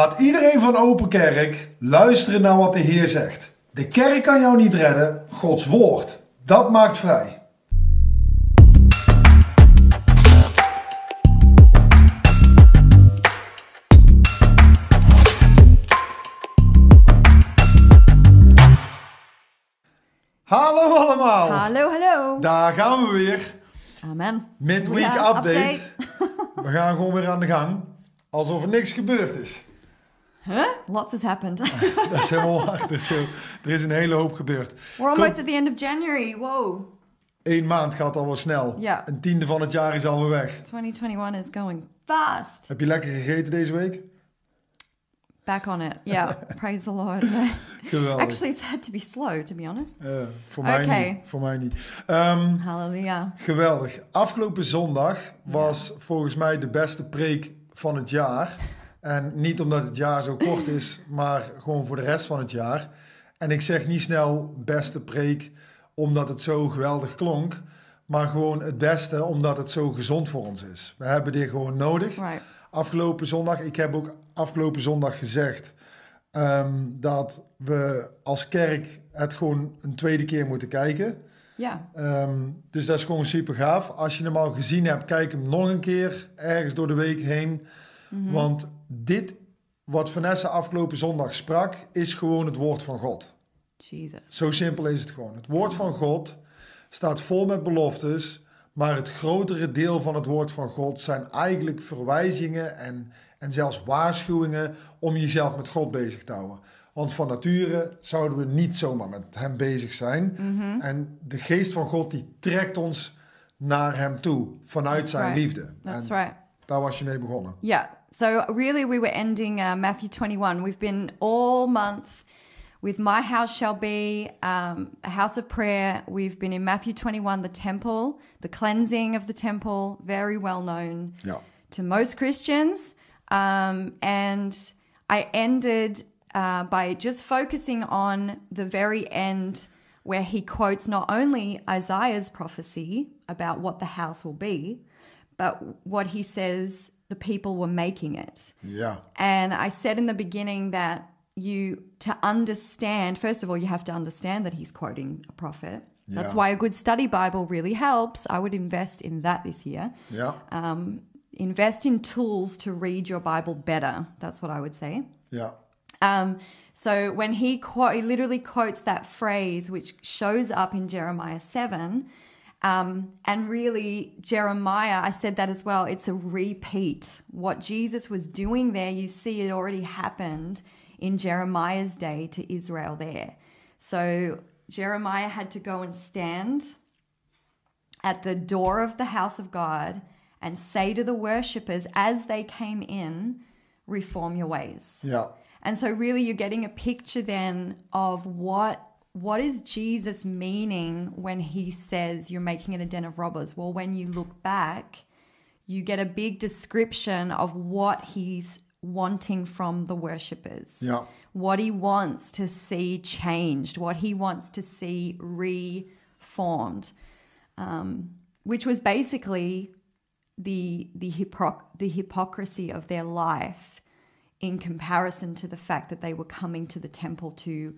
Laat iedereen van Open Kerk luisteren naar wat de Heer zegt. De kerk kan jou niet redden, Gods woord. Dat maakt vrij. Hallo allemaal. Hallo, hallo. Daar gaan we weer. Amen. Midweek Ja, update. We gaan gewoon weer aan de gang. Alsof er niks gebeurd is. Huh? Lots has happened. Dat is helemaal waar. Er is, er is een hele hoop gebeurd. We're almost at the end of January. Whoa. Eén maand gaat al wel snel. Ja. Een tiende van het jaar is alweer weg. 2021 is going fast. Heb je lekker gegeten deze week? Back on it. Yeah. Praise the Lord. Geweldig. Actually, it's had to be slow, to be honest. Eh, voor, mij niet, voor mij niet. Ehm, Hallelujah. geweldig. Afgelopen zondag was volgens mij de beste preek van het jaar. En niet omdat het jaar zo kort is, maar gewoon voor de rest van het jaar. En ik zeg niet snel beste preek omdat het zo geweldig klonk. Maar gewoon het beste omdat het zo gezond voor ons is. We hebben dit gewoon nodig. Right. afgelopen zondag. Ik heb ook afgelopen zondag gezegd ehm, dat we als kerk het gewoon een tweede keer moeten kijken. Yeah. Ehm, dus dat is gewoon super gaaf. Als je hem al gezien hebt, kijk hem nog een keer ergens door de week heen. Want dit, wat Vanessa afgelopen zondag sprak, is gewoon het woord van God. Jesus. Zo simpel is het gewoon. Het woord van God staat vol met beloftes, maar het grotere deel van het woord van God zijn eigenlijk verwijzingen en, en zelfs waarschuwingen om jezelf met God bezig te houden. Want van nature zouden we niet zomaar met Hem bezig zijn. En de geest van God die trekt ons naar Hem toe vanuit That's zijn right. liefde. That's en right. daar was je mee begonnen. Yeah. So really, we were ending uh, Matthew 21. We've been all month with My House Shall Be, um, a house of prayer. We've been in Matthew 21, the temple, the cleansing of the temple, very well known Ja. to most Christians. Um, and I ended uh, by just focusing on the very end where he quotes not only Isaiah's prophecy about what the house will be, but what he says the people were making it. Yeah. And I said in the beginning that you, to understand, first of all, you have to understand that he's quoting a prophet. That's Yeah. why a good study Bible really helps. I would invest in that this year. Yeah. Um, invest in tools to read your Bible better. That's what I would say. Yeah. Um, so when he, quote, he literally quotes that phrase, which shows up in Jeremiah 7, um, and really, Jeremiah, I said that as well, it's a repeat. What Jesus was doing there, you see it already happened in Jeremiah's day to Israel there. So Jeremiah had to go and stand at the door of the house of God and say to the worshippers as they came in, reform your ways. Ja. And so really you're getting a picture then of what what is Jesus meaning when he says you're making it a den of robbers? Well, when you look back, you get a big description of what he's wanting from the worshippers. Ja. What he wants to see changed, what he wants to see reformed. Um, which was basically the the hypocr- the hypocrisy of their life in comparison to the fact that they were coming to the temple to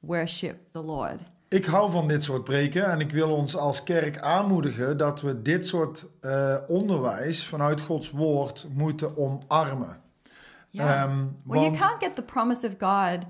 worship the Lord. Ik hou van dit soort preken en ik wil ons als kerk aanmoedigen dat we dit soort eh, onderwijs vanuit Gods woord moeten omarmen. Yeah. Um, well, you can't get the promise of God.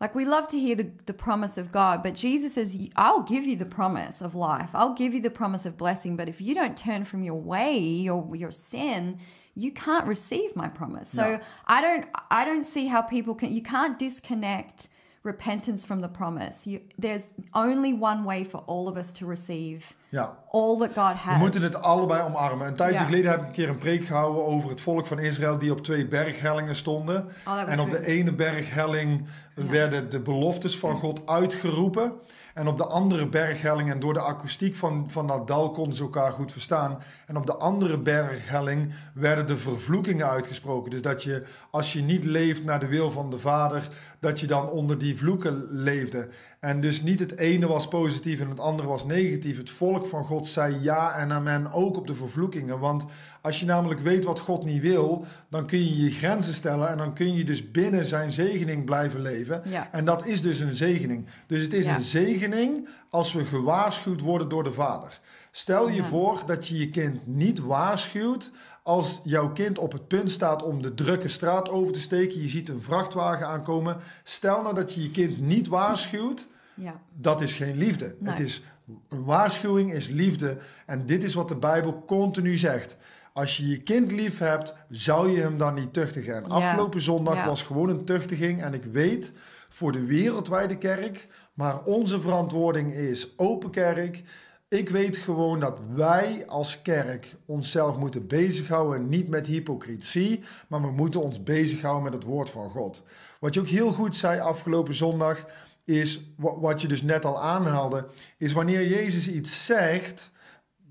Like we love to hear the, the promise of God, but Jesus says, I'll give you the promise of life. I'll give you the promise of blessing. But if you don't turn from your way or your sin, you can't receive my promise. So No. I don't I don't see how people can you can't disconnect repentance from the promise. You, there's only one way for all of us to receive Ja, all that God we has. moeten het allebei omarmen. Een tijdje Ja. geleden heb ik een keer een preek gehouden over het volk van Israël die op twee berghellingen stonden. Oh, en op de ene berghelling werden de beloftes van God uitgeroepen. En op de andere berghelling, en door de akoestiek van, van dat dal konden ze elkaar goed verstaan. En op de andere berghelling werden de vervloekingen uitgesproken. Dus dat je, als je niet leeft naar de wil van de Vader, dat je dan onder die vloeken leefde. En dus niet het ene was positief en het andere was negatief. Het volk van God zei ja en amen ook op de vervloekingen. Want als je namelijk weet wat God niet wil, dan kun je je grenzen stellen en dan kun je dus binnen zijn zegening blijven leven. Ja. En dat is dus een zegening. Dus het is Ja. een zegening als we gewaarschuwd worden door de Vader. Stel je Ja. voor dat je je kind niet waarschuwt als jouw kind op het punt staat om de drukke straat over te steken. Je ziet een vrachtwagen aankomen. Stel nou dat je je kind niet waarschuwt Ja. dat is geen liefde. Nee. Het is, een waarschuwing is liefde. En dit is wat de Bijbel continu zegt. Als je je kind lief hebt, zou je hem dan niet tuchtigen. En Ja. afgelopen zondag Ja. was gewoon een tuchtiging. En ik weet voor de wereldwijde kerk, maar onze verantwoording is open kerk. Ik weet gewoon dat wij als kerk onszelf moeten bezighouden, niet met hypocrisie, maar we moeten ons bezighouden met het woord van God. Wat je ook heel goed zei afgelopen zondag, is wa- wat je dus net al aanhaalde, is wanneer Jezus iets zegt,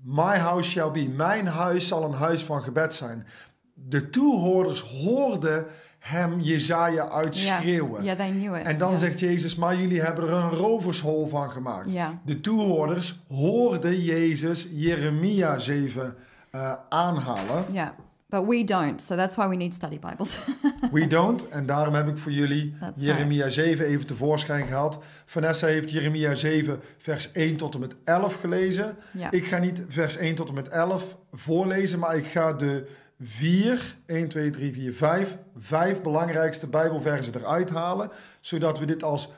my house shall be, mijn huis zal een huis van gebed zijn. De toehoorders hoorden hem Jezaja uitschreeuwen. Ja, knew it. En dan Ja. zegt Jezus, maar jullie hebben er een rovershol van gemaakt. Ja. De toehoorders hoorden Jezus Jeremia 7 eh, aanhalen. Yeah, but we don't. So that's why we need study Bibles. We don't. En daarom heb ik voor jullie That's Jeremia 7 even tevoorschijn gehaald. Vanessa heeft Jeremia 7 vers 1 tot en met 11 gelezen. Ja. Ik ga niet vers 1 tot en met 11 voorlezen, maar ik ga de vier, 1, 2, 3, 4, 5, vijf belangrijkste Bijbelversen eruit halen, zodat we dit als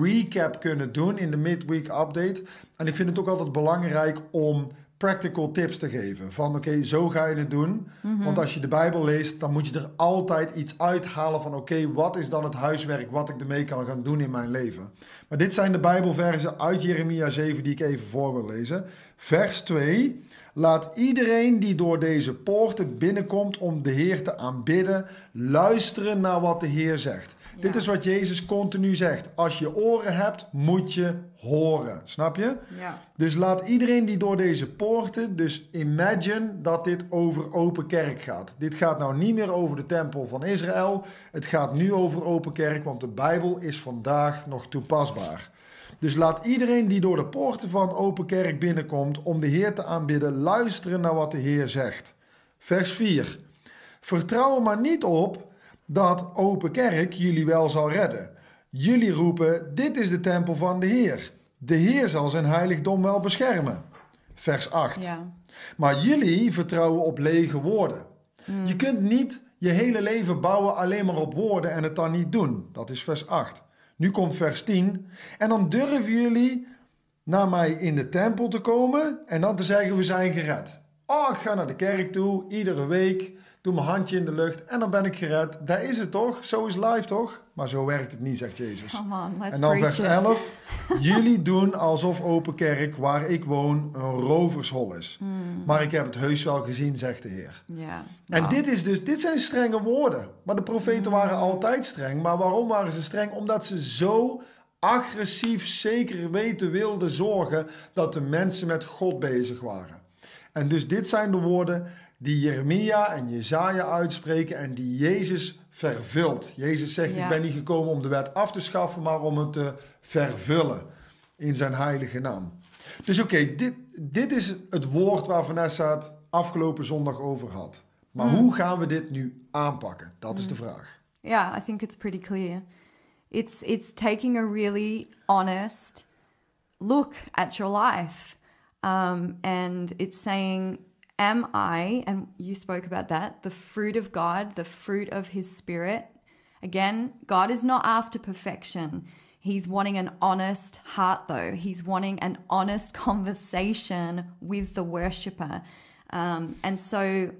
recap kunnen doen in de midweek update. En ik vind het ook altijd belangrijk om practical tips te geven. Van oké, zo ga je het doen. Want als je de Bijbel leest, dan moet je er altijd iets uithalen van oké, wat is dan het huiswerk wat ik ermee kan gaan doen in mijn leven. Maar dit zijn de Bijbelversen uit Jeremia 7 die ik even voor wil lezen. Vers 2. Laat iedereen die door deze poorten binnenkomt om de Heer te aanbidden, luisteren naar wat de Heer zegt. Ja. Dit is wat Jezus continu zegt. Als je oren hebt, moet je horen. Snap je? Ja. Dus laat iedereen die door deze poorten, dus imagine dat dit over open kerk gaat. Dit gaat nou niet meer over de tempel van Israël. Het gaat nu over open kerk, want de Bijbel is vandaag nog toepasbaar. Dus laat iedereen die door de poorten van open kerk binnenkomt om de Heer te aanbidden, luisteren naar wat de Heer zegt. Vers 4. Vertrouw er maar niet op dat open kerk jullie wel zal redden. Jullie roepen: Dit is de tempel van de Heer. De Heer zal zijn heiligdom wel beschermen. Vers 8. Yeah. Maar jullie vertrouwen op lege woorden. Je kunt niet je hele leven bouwen alleen maar op woorden en het dan niet doen. Dat is vers 8. Nu komt vers 10. En dan durven jullie naar mij in de tempel te komen en dan te zeggen we zijn gered. Oh, ik ga naar de kerk toe, iedere week, doe mijn handje in de lucht en dan ben ik gered. Daar is het toch? Zo is life toch? Maar zo werkt het niet, zegt Jezus. Come on, let's En dan vers it. 11. Jullie doen alsof Open Kerk, waar ik woon, een rovershol is. Hmm. Maar ik heb het heus wel gezien, zegt de Heer. Yeah. En Wow. dit, is dus, dit zijn strenge woorden. Maar de profeten Hmm. waren altijd streng. Maar waarom waren ze streng? Omdat ze zo agressief zeker weten wilden zorgen dat de mensen met God bezig waren. En dus dit zijn de woorden die Jeremia en Jezaja uitspreken en die Jezus vervult. Jezus zegt, Ja. ik ben niet gekomen om de wet af te schaffen, maar om het te vervullen in zijn heilige naam. Dus oké, dit, dit is het woord waar Vanessa het afgelopen zondag over had. Maar hoe gaan we dit nu aanpakken? Dat is de vraag. Yeah, I think it's pretty clear. It's it's taking a really honest look at your life, um, and it's saying, "Am I?" And you spoke about that. The fruit of God, the fruit of His Spirit. Again, God is not after perfection. He's wanting an honest heart, though. He's wanting an honest conversation with the worshiper. Um, and so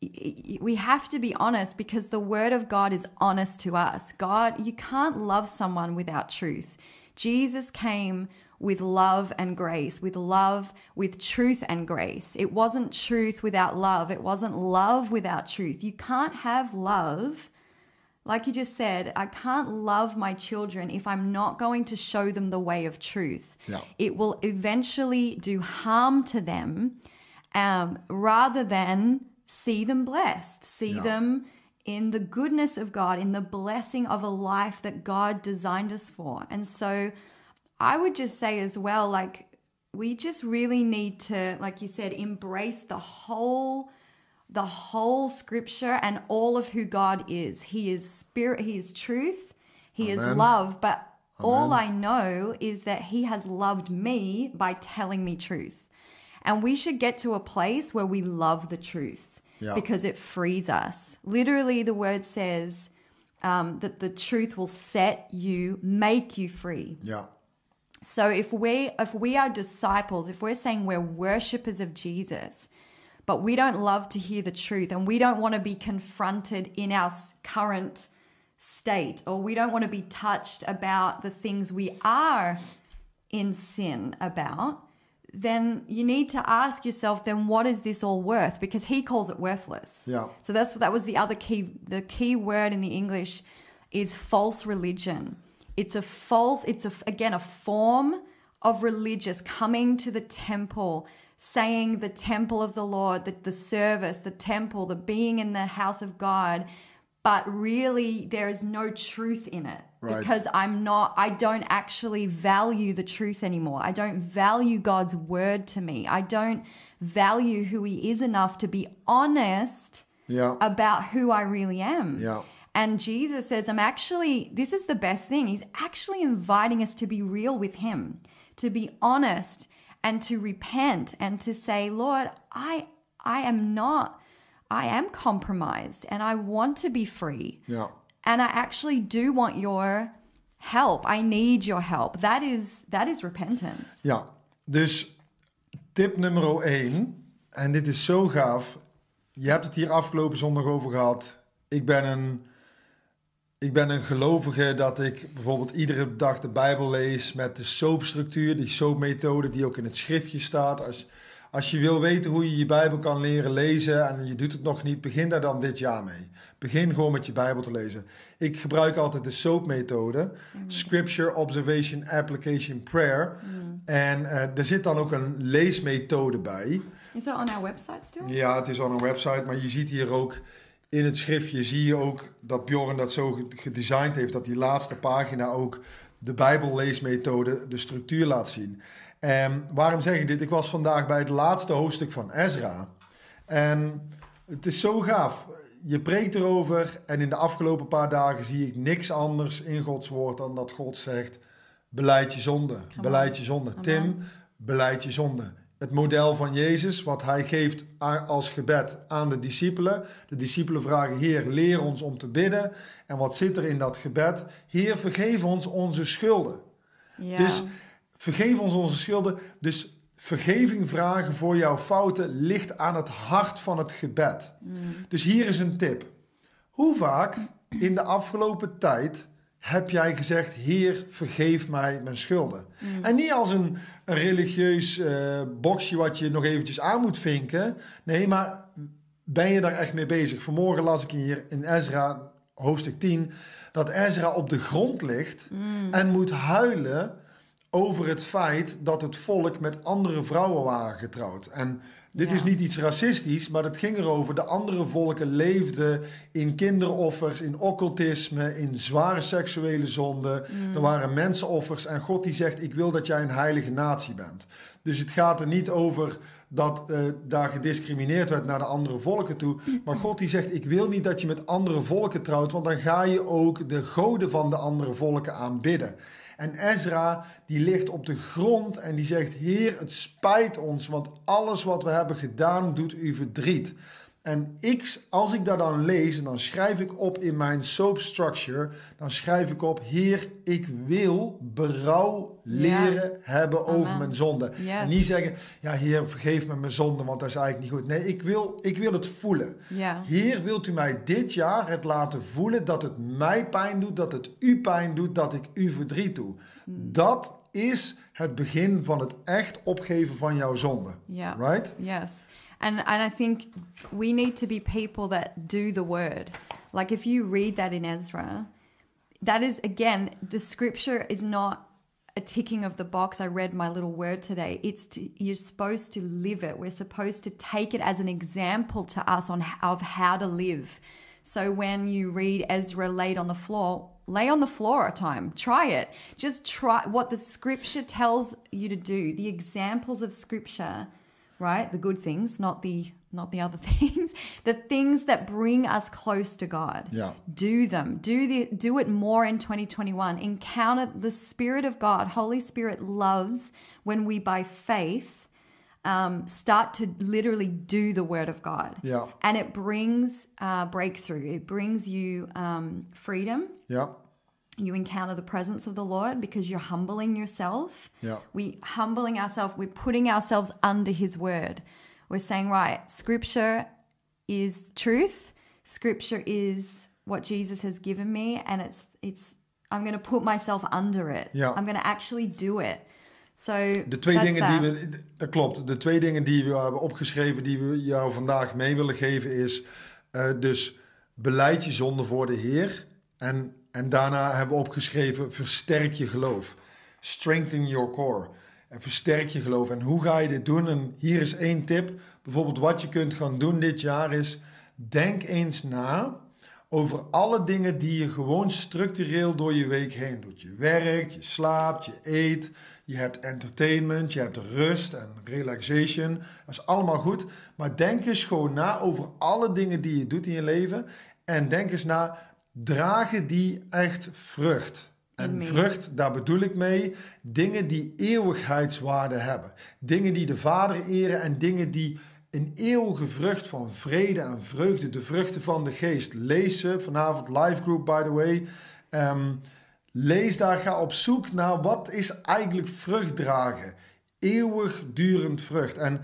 we have to be honest because the word of God is honest to us. God, you can't love someone without truth. Jesus came with love and grace, with love, with truth and grace. It wasn't truth without love. It wasn't love without truth. You can't have love like you just said, I can't love my children if I'm not going to show them the way of truth. It will eventually do harm to them um, rather than see them blessed, see them in the goodness of God, in the blessing of a life that God designed us for. And so I would just say as well, like, we just really need to, like you said, embrace the whole the whole scripture and all of who God is. He is spirit, he is truth, he is love, but all I know is that he has loved me by telling me truth. And we should get to a place where we love the truth Yeah. because it frees us. Literally, the word says um, that the truth will set you, make you free. Ja. So if we if we are disciples, if we're saying we're worshippers of Jesus, but we don't love to hear the truth and we don't want to be confronted in our current state or we don't want to be touched about the things we are in sin about, then you need to ask yourself then what is this all worth because he calls it worthless. Yeah. So that's that was the other key the key word in the English is false religion. It's a false it's a again a form of religious coming to the temple saying the temple of the Lord, the, the service, the temple, the being in the house of God, but really there is no truth in it Right. because I'm not, I don't actually value the truth anymore. I don't value God's word to me. I don't value who He is enough to be honest Ja. about who I really am. Ja. And Jesus says, I'm actually, this is the best thing. He's actually inviting us to be real with Him, to be honest and to repent and to say, Lord, I, I am not, I am compromised and I want to be free. Ja. And I actually do want your help. I need your help. That is, that is repentance. Ja, dus tip nummer 1, en dit is zo gaaf. Je hebt het hier afgelopen zondag over gehad. Ik ben een, ik ben een gelovige dat ik bijvoorbeeld iedere dag de Bijbel lees met de soapstructuur, die soapmethode die ook in het schriftje staat. Als, als je wil weten hoe je je Bijbel kan leren lezen en je doet het nog niet, begin daar dan dit jaar mee. Begin gewoon met je Bijbel te lezen. Ik gebruik altijd de soapmethode, Scripture, Observation, Application, Prayer. En eh, er zit dan ook een leesmethode bij. Is that on our website still? Ja, het is op een website, maar je ziet hier ook in het schriftje, zie je ook dat Bjorn dat zo ge- gedesigned heeft, dat die laatste pagina ook de Bijbelleesmethode, de structuur laat zien. En waarom zeg ik dit? Ik was vandaag bij het laatste hoofdstuk van Ezra. En het is zo gaaf. Je preekt erover en in de afgelopen paar dagen zie ik niks anders in Gods woord dan dat God zegt: beleid je zonde, on. beleid je zonde. Tim, beleid je zonde. Het model van Jezus, wat hij geeft als gebed aan de discipelen. De discipelen vragen: Heer, leer ons om te bidden. En wat zit er in dat gebed? Heer, vergeef ons onze schulden. Ja. Dus vergeef ons onze schulden. Dus vergeving vragen voor jouw fouten ligt aan het hart van het gebed. Dus hier is een tip. Hoe vaak in de afgelopen tijd heb jij gezegd: Heer, vergeef mij mijn schulden? En niet als een, een religieus eh, boxje wat je nog eventjes aan moet vinken. Nee, maar ben je daar echt mee bezig? Vanmorgen las ik hier in Ezra, hoofdstuk 10, dat Ezra op de grond ligt en moet huilen over het feit dat het volk met andere vrouwen waren getrouwd. En dit Ja. is niet iets racistisch, maar het ging erover. De andere volken leefden in kinderoffers, in occultisme, in zware seksuele zonden. Er waren mensenoffers en God die zegt, ik wil dat jij een heilige natie bent. Dus het gaat er niet over dat eh, daar gediscrimineerd werd naar de andere volken toe. Maar God die zegt, ik wil niet dat je met andere volken trouwt, want dan ga je ook de goden van de andere volken aanbidden. En Ezra die ligt op de grond en die zegt: Heer, het spijt ons, want alles wat we hebben gedaan doet u verdriet. En ik, als ik dat dan lees, en dan schrijf ik op in mijn soap structure, dan schrijf ik op: Heer, ik wil berouw leren hebben over Amen. mijn zonde. Yes. En niet zeggen: Ja, Heer, vergeef me mijn zonde, want dat is eigenlijk niet goed. Nee, ik wil, ik wil het voelen. Ja. Heer, wilt u mij dit jaar het laten voelen dat het mij pijn doet, dat het u pijn doet, dat ik u verdriet doe? Dat is het begin van het echt opgeven van jouw zonde. Right? Yes. And and I think we need to be people that do the word. Like if you read that in Ezra, that is again the scripture is not a ticking of the box. I read my little word today. It's to, you're supposed to live it. We're supposed to take it as an example to us on of how to live. So when you read Ezra laid on the floor, lay on the floor a time. Try it. Just try what the scripture tells you to do. The examples of scripture, right? The good things, not the not the other things. The things that bring us close to God. Yeah. Do them. Do the do it more in 2021. Encounter the Spirit of God. Holy Spirit loves when we by faith um, start to literally do the Word of God. Yeah. And it brings uh, breakthrough. It brings you um, freedom. Ja, You encounter the presence of the Lord because you're humbling yourself. Yeah. We humbling ourselves. We're putting ourselves under His Word. We're saying, right, Scripture is truth. Scripture is what Jesus has given me, and it's it's. I'm going to put myself under it. Ja. I'm going to actually do it. So de twee dingen that. die we, dat klopt, de twee dingen die we hebben opgeschreven, die we jou vandaag mee willen geven, is eh, dus beleid je zonde voor de Heer. En, en daarna hebben we opgeschreven, versterk je geloof. Strengthen your core. En versterk je geloof. En hoe ga je dit doen? En hier is één tip. Bijvoorbeeld wat je kunt gaan doen dit jaar is, denk eens na over alle dingen die je gewoon structureel door je week heen doet. Je werkt, je slaapt, je eet, je hebt entertainment, je hebt rust en relaxation. Dat is allemaal goed. Maar denk eens gewoon na over alle dingen die je doet in je leven. En denk eens na, dragen die echt vrucht? En vrucht, daar bedoel ik mee, dingen die eeuwigheidswaarde hebben. Dingen die de Vader eren en dingen die een eeuwige vrucht van vrede en vreugde, de vruchten van de geest. Lees ze vanavond, live group by the way. Ehm, lees daar, ga op zoek naar wat is eigenlijk vrucht dragen. Eeuwigdurend vrucht. En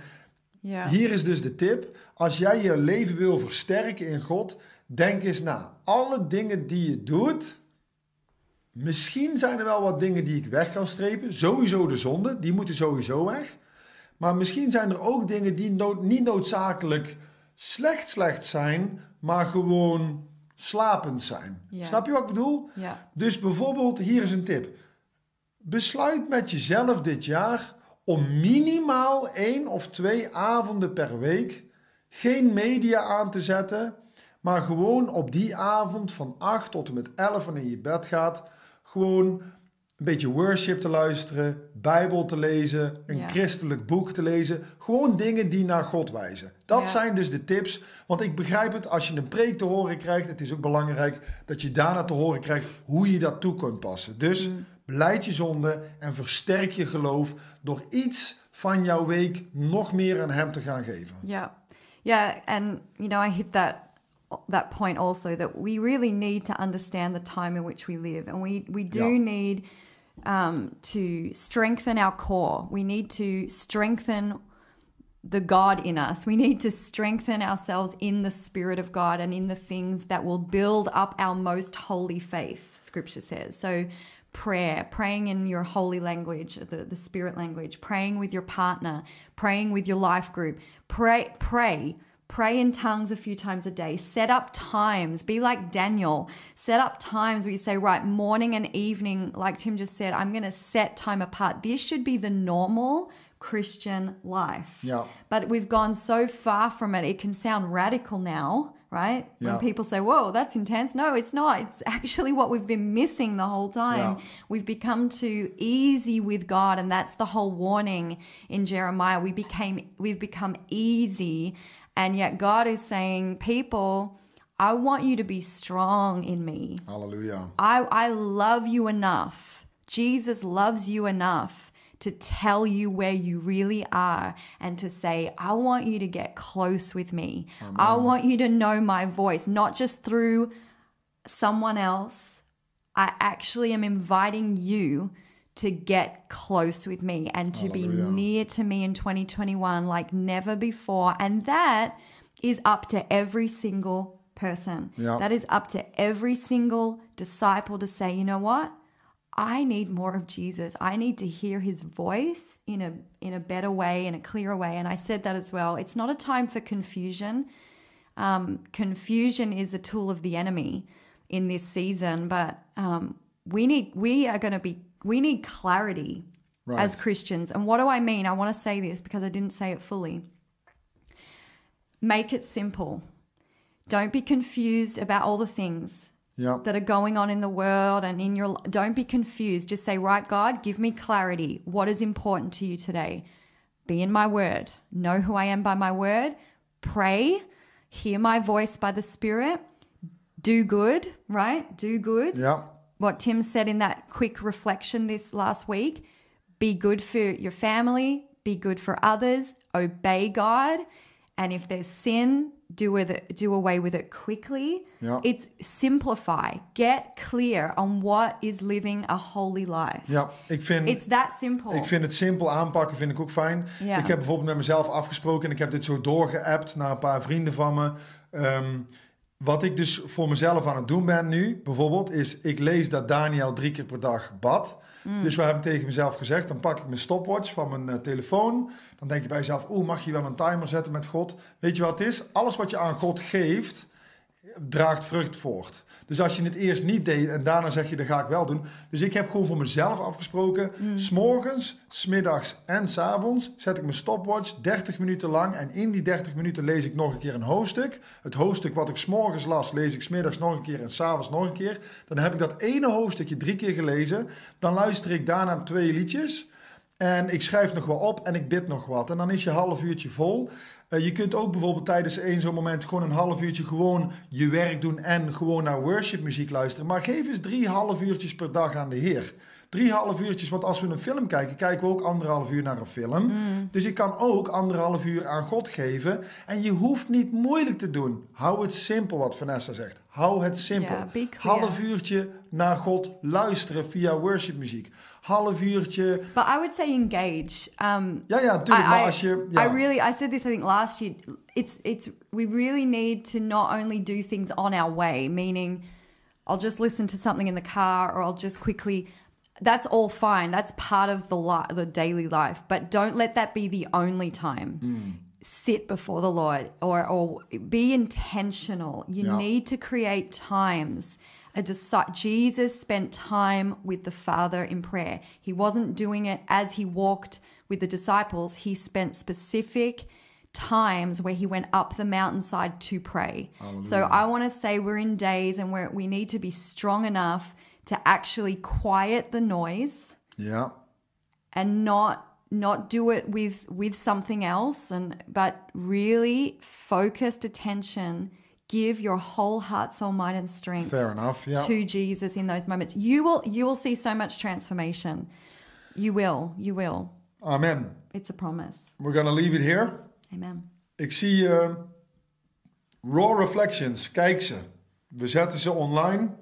Ja. hier is dus de tip. Als jij je leven wil versterken in God, denk eens na. Alle dingen die je doet, misschien zijn er wel wat dingen die ik weg kan strepen. Sowieso de zonde, die moeten sowieso weg. Maar misschien zijn er ook dingen die nood- niet noodzakelijk slecht slecht zijn, maar gewoon slapend zijn. Ja. Snap je wat ik bedoel? Ja. Dus bijvoorbeeld, hier is een tip. Besluit met jezelf dit jaar om minimaal één of twee avonden per week geen media aan te zetten, maar gewoon op die avond van 8 tot en met 11 wanneer je bed gaat, gewoon een beetje worship te luisteren, Bijbel te lezen, een Ja. christelijk boek te lezen. Gewoon dingen die naar God wijzen. Dat Ja. zijn dus de tips. Want ik begrijp het, als je een preek te horen krijgt, het is ook belangrijk dat je daarna te horen krijgt hoe je dat toe kunt passen. Dus Mm. beleid je zonde en versterk je geloof door iets van jouw week nog meer aan hem te gaan geven. Yeah. Yeah, and you know, I hit that that point also that we really need to understand the time in which we live and we we do Yeah. need um, to strengthen our core. We need to strengthen the God in us. We need to strengthen ourselves in the Spirit of God and in the things that will build up our most holy faith, Scripture says. So, prayer, praying in your holy language, the, the Spirit language, praying with your partner, praying with your life group. Pray, pray. Pray in tongues a few times a day. Set up times. Be like Daniel. Set up times where you say, right, morning and evening, like Tim just said, I'm going to set time apart. This should be the normal Christian life. Yeah. But we've gone so far from it, it can sound radical now, right? Yeah. When people say, whoa, that's intense. No, it's not. It's actually what we've been missing the whole time. Yeah. We've become too easy with God, and that's the whole warning in Jeremiah. We became we've become easy, and yet God is saying, People, I want you to be strong in me. Hallelujah. I, I love you enough. Jesus loves you enough to tell you where you really are and to say, I want you to get close with me. I want you to know my voice, not just through someone else. I actually am inviting you to get close with me and to be near to me in 2021 like never before. And that is up to every single person. Yeah. That is up to every single disciple to say, you know what? I need more of Jesus. I need to hear his voice in a in a better way, in a clearer way. And I said that as well. It's not a time for confusion. Um, confusion is a tool of the enemy in this season, but um, we need we are going to be we need clarity Right. as Christians. And what do I mean? I want to say this because I didn't say it fully. Make it simple. Don't be confused about all the things Ja. that are going on in the world and in your don't be confused just say right god give me clarity what is important to you today be in my word know who i am by my word pray hear my voice by the spirit do good right do good Ja. What tim said in that quick reflection this last week be good for your family be good for others obey god and if there's sin do with it do away with it quickly Ja. it's simplify get clear on what is living a holy life Ja, ik vind... it's that simple Ik vind het simpel aanpakken, vind ik ook fijn. Ja. Ik heb bijvoorbeeld met mezelf afgesproken en ik heb dit zo doorgeappt naar een paar vrienden van me. Ehm, wat ik dus voor mezelf aan het doen ben nu, bijvoorbeeld, is ik lees dat Daniel drie keer per dag bad. Mm. Dus waar heb ik tegen mezelf gezegd? Dan pak ik mijn stopwatch van mijn eh, telefoon. Dan denk je bij jezelf, oeh, mag je wel een timer zetten met God? Weet je wat het is? Alles wat je aan God geeft, draagt vrucht voort. Dus als je het eerst niet deed en daarna zeg je, dat ga ik wel doen. Dus ik heb gewoon voor mezelf afgesproken, s'morgens, smiddags en s'avonds zet ik mijn stopwatch 30 minuten lang. En in die 30 minuten lees ik nog een keer een hoofdstuk. Het hoofdstuk wat ik s'morgens las, lees ik smiddags nog een keer en s'avonds nog een keer. Dan heb ik dat ene hoofdstukje drie keer gelezen. Dan luister ik daarna twee liedjes. En ik schrijf nog wel op en ik bid nog wat. En dan is je half uurtje vol. Eh, je kunt ook bijvoorbeeld tijdens één zo'n moment gewoon een half uurtje gewoon je werk doen en gewoon naar worship muziek luisteren. Maar geef eens drie half uurtjes per dag aan de Heer. Drie half uurtjes, want als we een film kijken, kijken we ook anderhalf uur naar een film. Dus ik kan ook anderhalf uur aan God geven. En je hoeft niet moeilijk te doen. Hou het simpel, wat Vanessa zegt. Hou het simpel. Ja, clear. half uurtje naar God luisteren via worship muziek. Half uurtje. but i would say engage um Ja, ja, natuurlijk. I, maar als je. Ja. I really I said this I think last year it's it's we really need to not only do things on our way meaning I'll just listen to something in the car or I'll just quickly that's all fine that's part of the li- the daily life but don't let that be the only time hmm. sit before the Lord or or be intentional you Yeah. need to create times a disi- Jesus spent time with the Father in prayer. He wasn't doing it as he walked with the disciples. He spent specific times where he went up the mountainside to pray. So I want to say we're in days and where we need to be strong enough to actually quiet the noise Ja. and not not do it with with something else and but really focused attention give your whole heart soul mind and strength Fair enough. Ja. to Jesus in those moments. You will you will see so much transformation. You will, you will. Amen. It's a promise. We're gonna leave it here. Amen. Ik zie eh, Raw Reflections. Kijk ze. We zetten ze online,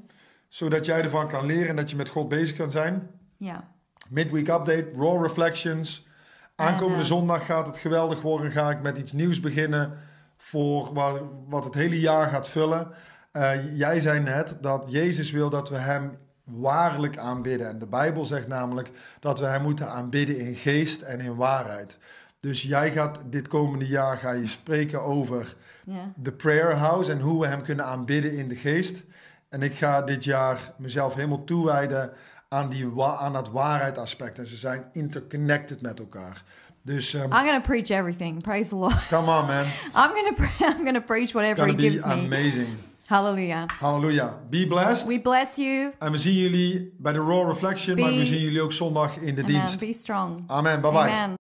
zodat jij ervan kan leren en dat je met God bezig kan zijn. Yeah. Midweek Update, Raw Reflections. Aankomende En, zondag gaat het geweldig worden. Ga ik met iets nieuws beginnen voor wat, wat het hele jaar gaat vullen. Eh, jij zei net dat Jezus wil dat we Hem waarlijk aanbidden. En de Bijbel zegt namelijk dat we Hem moeten aanbidden in geest en in waarheid. Dus jij gaat dit komende jaar ga je spreken over Yeah. de prayer house en hoe we hem kunnen aanbidden in de geest. En ik ga dit jaar mezelf helemaal toewijden aan, die aan dat waarheidsaspect. En ze zijn interconnected met elkaar. Dus um, I'm going to preach everything. Praise the Lord. come on man. I'm pre- I'm to preach whatever gonna he gives me. amazing. Hallelujah. Halleluja. Be blessed. We bless you. En we zien jullie bij de Raw Reflection, maar we zien jullie ook zondag in de Amen. dienst. Be strong. Amen. Bye bye. Amen.